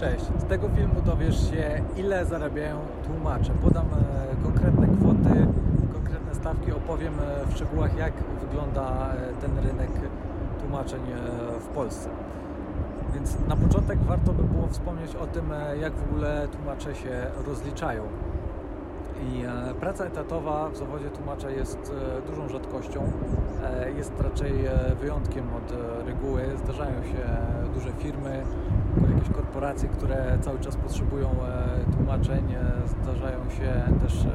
Cześć. Z tego filmu dowiesz się, ile zarabiają tłumacze. Podam e, konkretne kwoty, konkretne stawki, opowiem e, w szczegółach, jak wygląda e, ten rynek tłumaczeń w Polsce. Więc na początek warto by było wspomnieć o tym, jak w ogóle tłumacze się rozliczają. I praca etatowa w zawodzie tłumacza jest dużą rzadkością, jest raczej wyjątkiem od reguły. Zdarzają się duże firmy, jakieś korporacje, które cały czas potrzebują e, tłumaczeń. E, zdarzają się też e,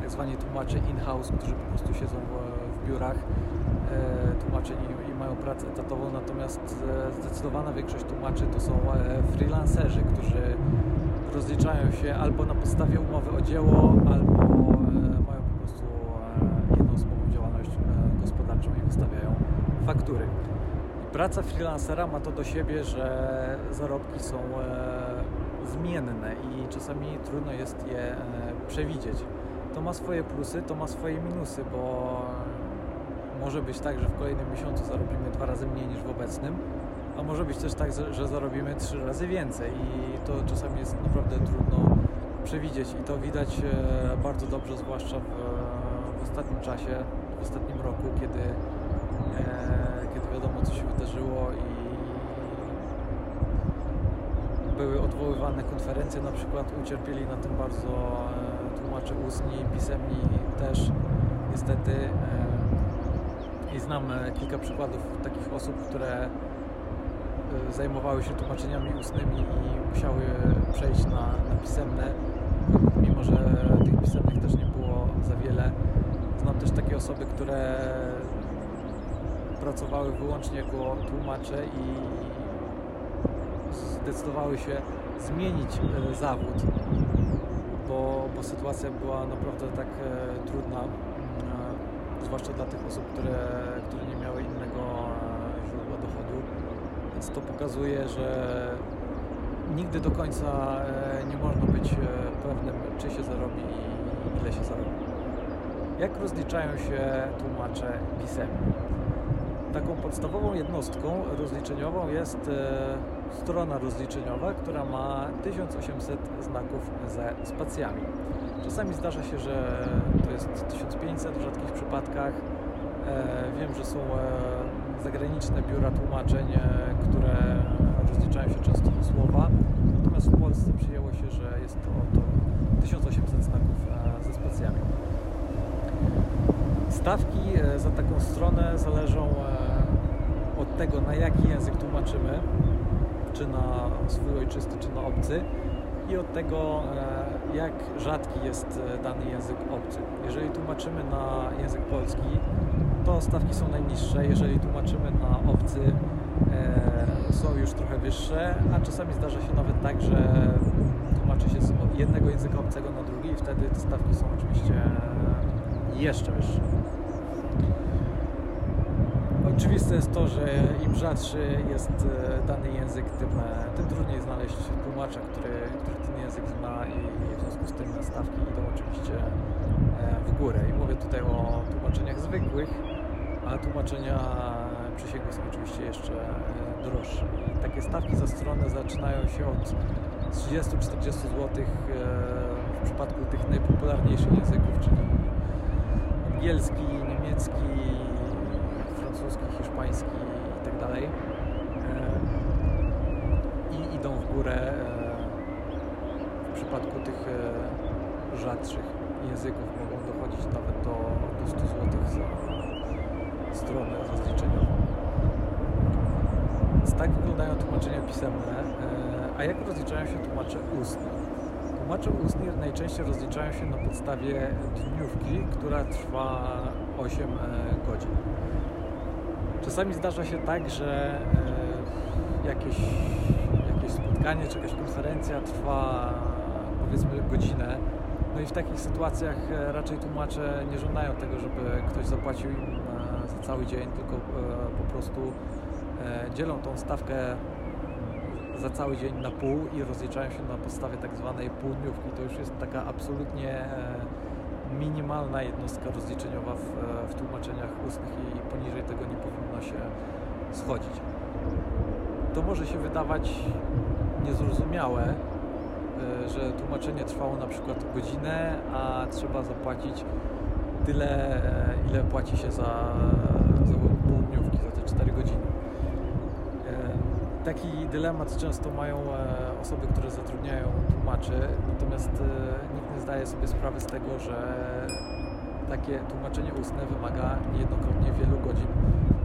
tak zwani tłumacze in-house, którzy po prostu siedzą w, biurach tłumaczeń i mają pracę etatową, natomiast zdecydowana większość tłumaczy to są freelancerzy, którzy rozliczają się albo na podstawie umowy o dzieło, albo mają po prostu jednoosobową działalność gospodarczą i wystawiają faktury. Praca freelancera ma to do siebie, że zarobki są e, zmienne i czasami trudno jest je e, przewidzieć. To ma swoje plusy, to ma swoje minusy, bo może być tak, że w kolejnym miesiącu zarobimy dwa razy mniej niż w obecnym, a może być też tak, że zarobimy trzy razy więcej i to czasami jest naprawdę trudno przewidzieć i to widać e, bardzo dobrze, zwłaszcza w, w ostatnim czasie, w ostatnim roku, kiedy kiedy wiadomo co się wydarzyło i były odwoływane konferencje, na przykład ucierpieli na tym bardzo e, tłumacze ustni, pisemni też niestety e, i znam e, kilka przykładów takich osób, które zajmowały się tłumaczeniami ustnymi i musiały przejść na, na pisemne, mimo że tych pisemnych też nie było za wiele. Znam też takie osoby, które pracowały wyłącznie jako tłumacze i zdecydowały się zmienić e, zawód, bo, bo sytuacja była naprawdę tak e, trudna, mm, e, zwłaszcza dla tych osób, które, które nie miały innego źródła dochodu. Więc to pokazuje, że nigdy do końca nie można być pewnym, czy się zarobi i ile się zarobi. Jak rozliczają się tłumacze pisemni? Taką podstawową jednostką rozliczeniową jest e, strona rozliczeniowa, która ma 1800 znaków ze spacjami. Czasami zdarza się, że to jest 1500 w rzadkich przypadkach. E, wiem, że są e, zagraniczne biura tłumaczeń, które rozliczają się często do słowa, natomiast w Polsce przyjęło się, że jest to, to 1800 znaków ze spacjami. Stawki za taką stronę zależą tego, na jaki język tłumaczymy, czy na swój ojczysty, czy na obcy i od tego, e, jak rzadki jest dany język obcy. Jeżeli tłumaczymy na język polski, to stawki są najniższe. Jeżeli tłumaczymy na obcy, są już trochę wyższe, a czasami zdarza się nawet tak, że tłumaczy się z jednego języka obcego na drugi i wtedy te stawki są oczywiście jeszcze wyższe. Oczywiste jest to, że im rzadszy jest e, dany język, tym, e, tym trudniej znaleźć tłumacza, który, który ten język zna i w związku z tym stawki idą oczywiście e, w górę. I mówię tutaj o tłumaczeniach zwykłych, a tłumaczenia przysięgłe są oczywiście jeszcze droższe. I takie stawki za stronę zaczynają się od 30-40 zł w przypadku tych najpopularniejszych języków, czyli angielski, niemiecki, hiszpański i tak dalej. I idą w górę e, w przypadku tych e, rzadszych języków mogą dochodzić nawet do, do 100 zł za stronę rozliczeniową. Więc tak wyglądają tłumaczenia pisemne. E, a jak rozliczają się tłumacze ustne? Tłumacze ustni najczęściej rozliczają się na podstawie dniówki, która trwa 8 e, godzin. Czasami zdarza się tak, że e, jakieś, jakieś spotkanie czy jakaś konferencja trwa powiedzmy godzinę. No i w takich sytuacjach e, raczej tłumacze nie żądają tego, żeby ktoś zapłacił im za cały dzień, tylko po prostu dzielą tą stawkę za cały dzień na pół i rozliczają się na podstawie tak zwanej półdniówki. To już jest taka absolutnie e, minimalna jednostka rozliczeniowa w, e, w tłumaczeniach ustnych i poniżej tego nie powinno się schodzić. To może się wydawać niezrozumiałe e, że tłumaczenie trwało na przykład godzinę, a trzeba zapłacić tyle, e, ile płaci się za, za południówki, za te 4 godziny. Taki dylemat często mają osoby, które zatrudniają tłumaczy, natomiast nikt nie zdaje sobie sprawy z tego, że takie tłumaczenie ustne wymaga niejednokrotnie wielu godzin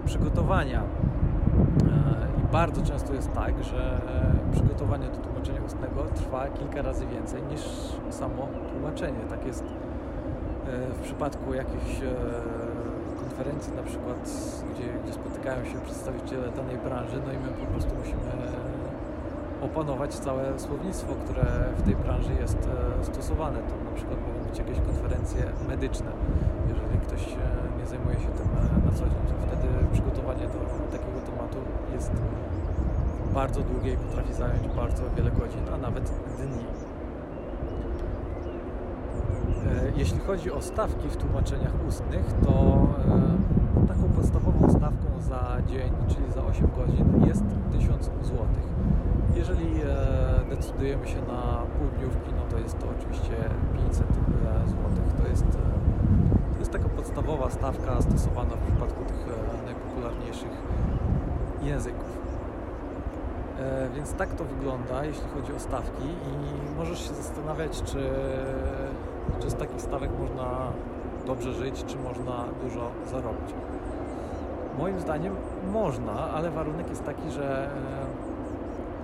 przygotowania. E, I bardzo często jest tak, że przygotowanie do tłumaczenia ustnego trwa kilka razy więcej niż samo tłumaczenie. Tak jest e, w przypadku jakichś e, konferencji na przykład, gdzie, gdzie spotykają się przedstawiciele danej branży, no i my po prostu musimy opanować całe słownictwo, które w tej branży jest stosowane. To na przykład mogą być jakieś konferencje medyczne. Jeżeli ktoś nie zajmuje się tym na co dzień, to wtedy przygotowanie do takiego tematu jest bardzo długie i potrafi zająć bardzo wiele godzin, a nawet dni. E, jeśli chodzi o stawki w tłumaczeniach ustnych, to e, taką podstawową stawką za dzień, czyli za 8 godzin jest 1000 zł. Jeżeli e, decydujemy się na półdniówki, no to jest to oczywiście 500 zł. To jest jest taka podstawowa stawka stosowana w przypadku tych e, najpopularniejszych języków. E, więc tak to wygląda, jeśli chodzi o stawki i możesz się zastanawiać, czy, czy z takich stawek można dobrze żyć, czy można dużo zarobić. Moim zdaniem można, ale warunek jest taki, że e,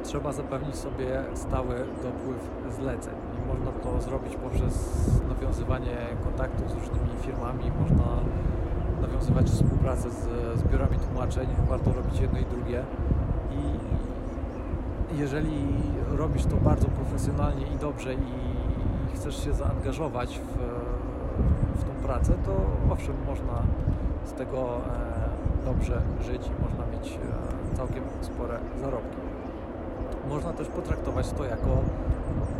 trzeba zapewnić sobie stały dopływ zleceń można to zrobić poprzez nawiązywanie kontaktów z różnymi firmami, można nawiązywać współpracę z, z biurami tłumaczeń, warto robić jedno i drugie i jeżeli robisz to bardzo profesjonalnie i dobrze i chcesz się zaangażować w, w tą pracę, to owszem, można z tego e, dobrze żyć i można mieć e, całkiem spore zarobki. Można też potraktować to jako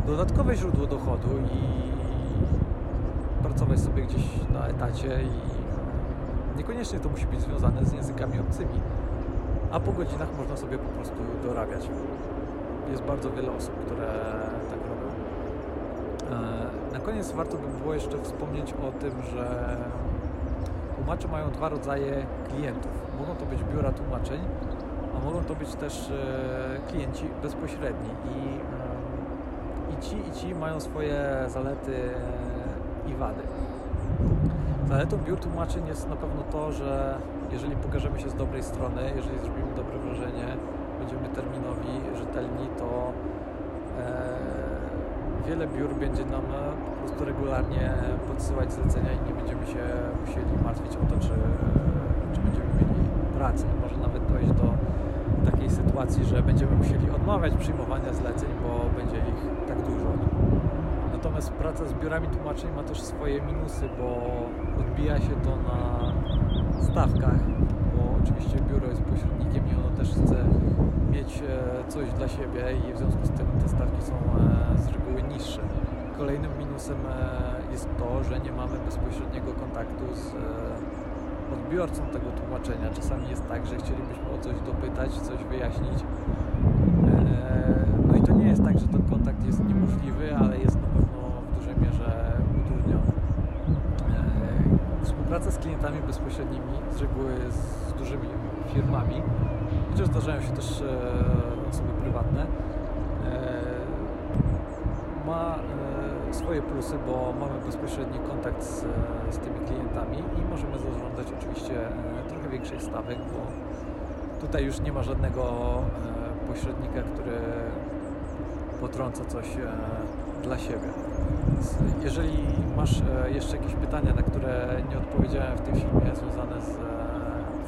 dodatkowe źródło dochodu i pracować sobie gdzieś na etacie i niekoniecznie to musi być związane z językami obcymi, a po godzinach można sobie po prostu dorabiać. Jest bardzo wiele osób, które tak. E, na koniec warto by było jeszcze wspomnieć o tym, że tłumacze mają dwa rodzaje klientów. Mogą to być biura tłumaczeń, a mogą to być też e, klienci bezpośredni i i ci, i ci mają swoje zalety i wady. Zaletą biur tłumaczeń jest na pewno to, że jeżeli pokażemy się z dobrej strony, jeżeli zrobimy dobre wrażenie, będziemy terminowi, rzetelni, to e, wiele biur będzie nam po prostu regularnie podsyłać zlecenia i nie będziemy się musieli martwić o to, czy, czy będziemy mieli pracę. Może nawet dojść do takiej sytuacji, że będziemy musieli odmawiać przyjmowania zleceń, bo będzie ich tak dużo. Natomiast praca z biurami tłumaczeń ma też swoje minusy, bo odbija się to na stawkach, oczywiście biuro jest pośrednikiem i ono też chce mieć e, coś dla siebie i w związku z tym te stawki są e, z reguły niższe. Kolejnym minusem e, jest to, że nie mamy bezpośredniego kontaktu z odbiorcą tego tłumaczenia. Czasami jest tak, że chcielibyśmy o coś dopytać, coś wyjaśnić. No i to nie jest tak, że ten kontakt jest niemożliwy, ale jest na pewno w dużej mierze utrudniony. E, współpraca z klientami bezpośrednimi, z reguły z dużymi firmami, chociaż zdarzają się też e, osoby prywatne, ma swoje plusy, bo mamy bezpośredni kontakt z, z tymi klientami i możemy zażądać oczywiście e, trochę większych stawek, bo tutaj już nie ma żadnego e, pośrednika, który potrąca coś e, dla siebie. Jeżeli masz jeszcze jakieś pytania, na które nie odpowiedziałem w tym filmie związane z,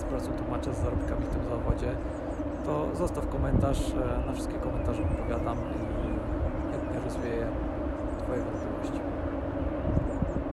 z pracą tłumacza, z zarobkami w tym zawodzie, to zostaw komentarz, na wszystkie komentarze odpowiadam i chętnie rozwieję Twoje wątpliwości.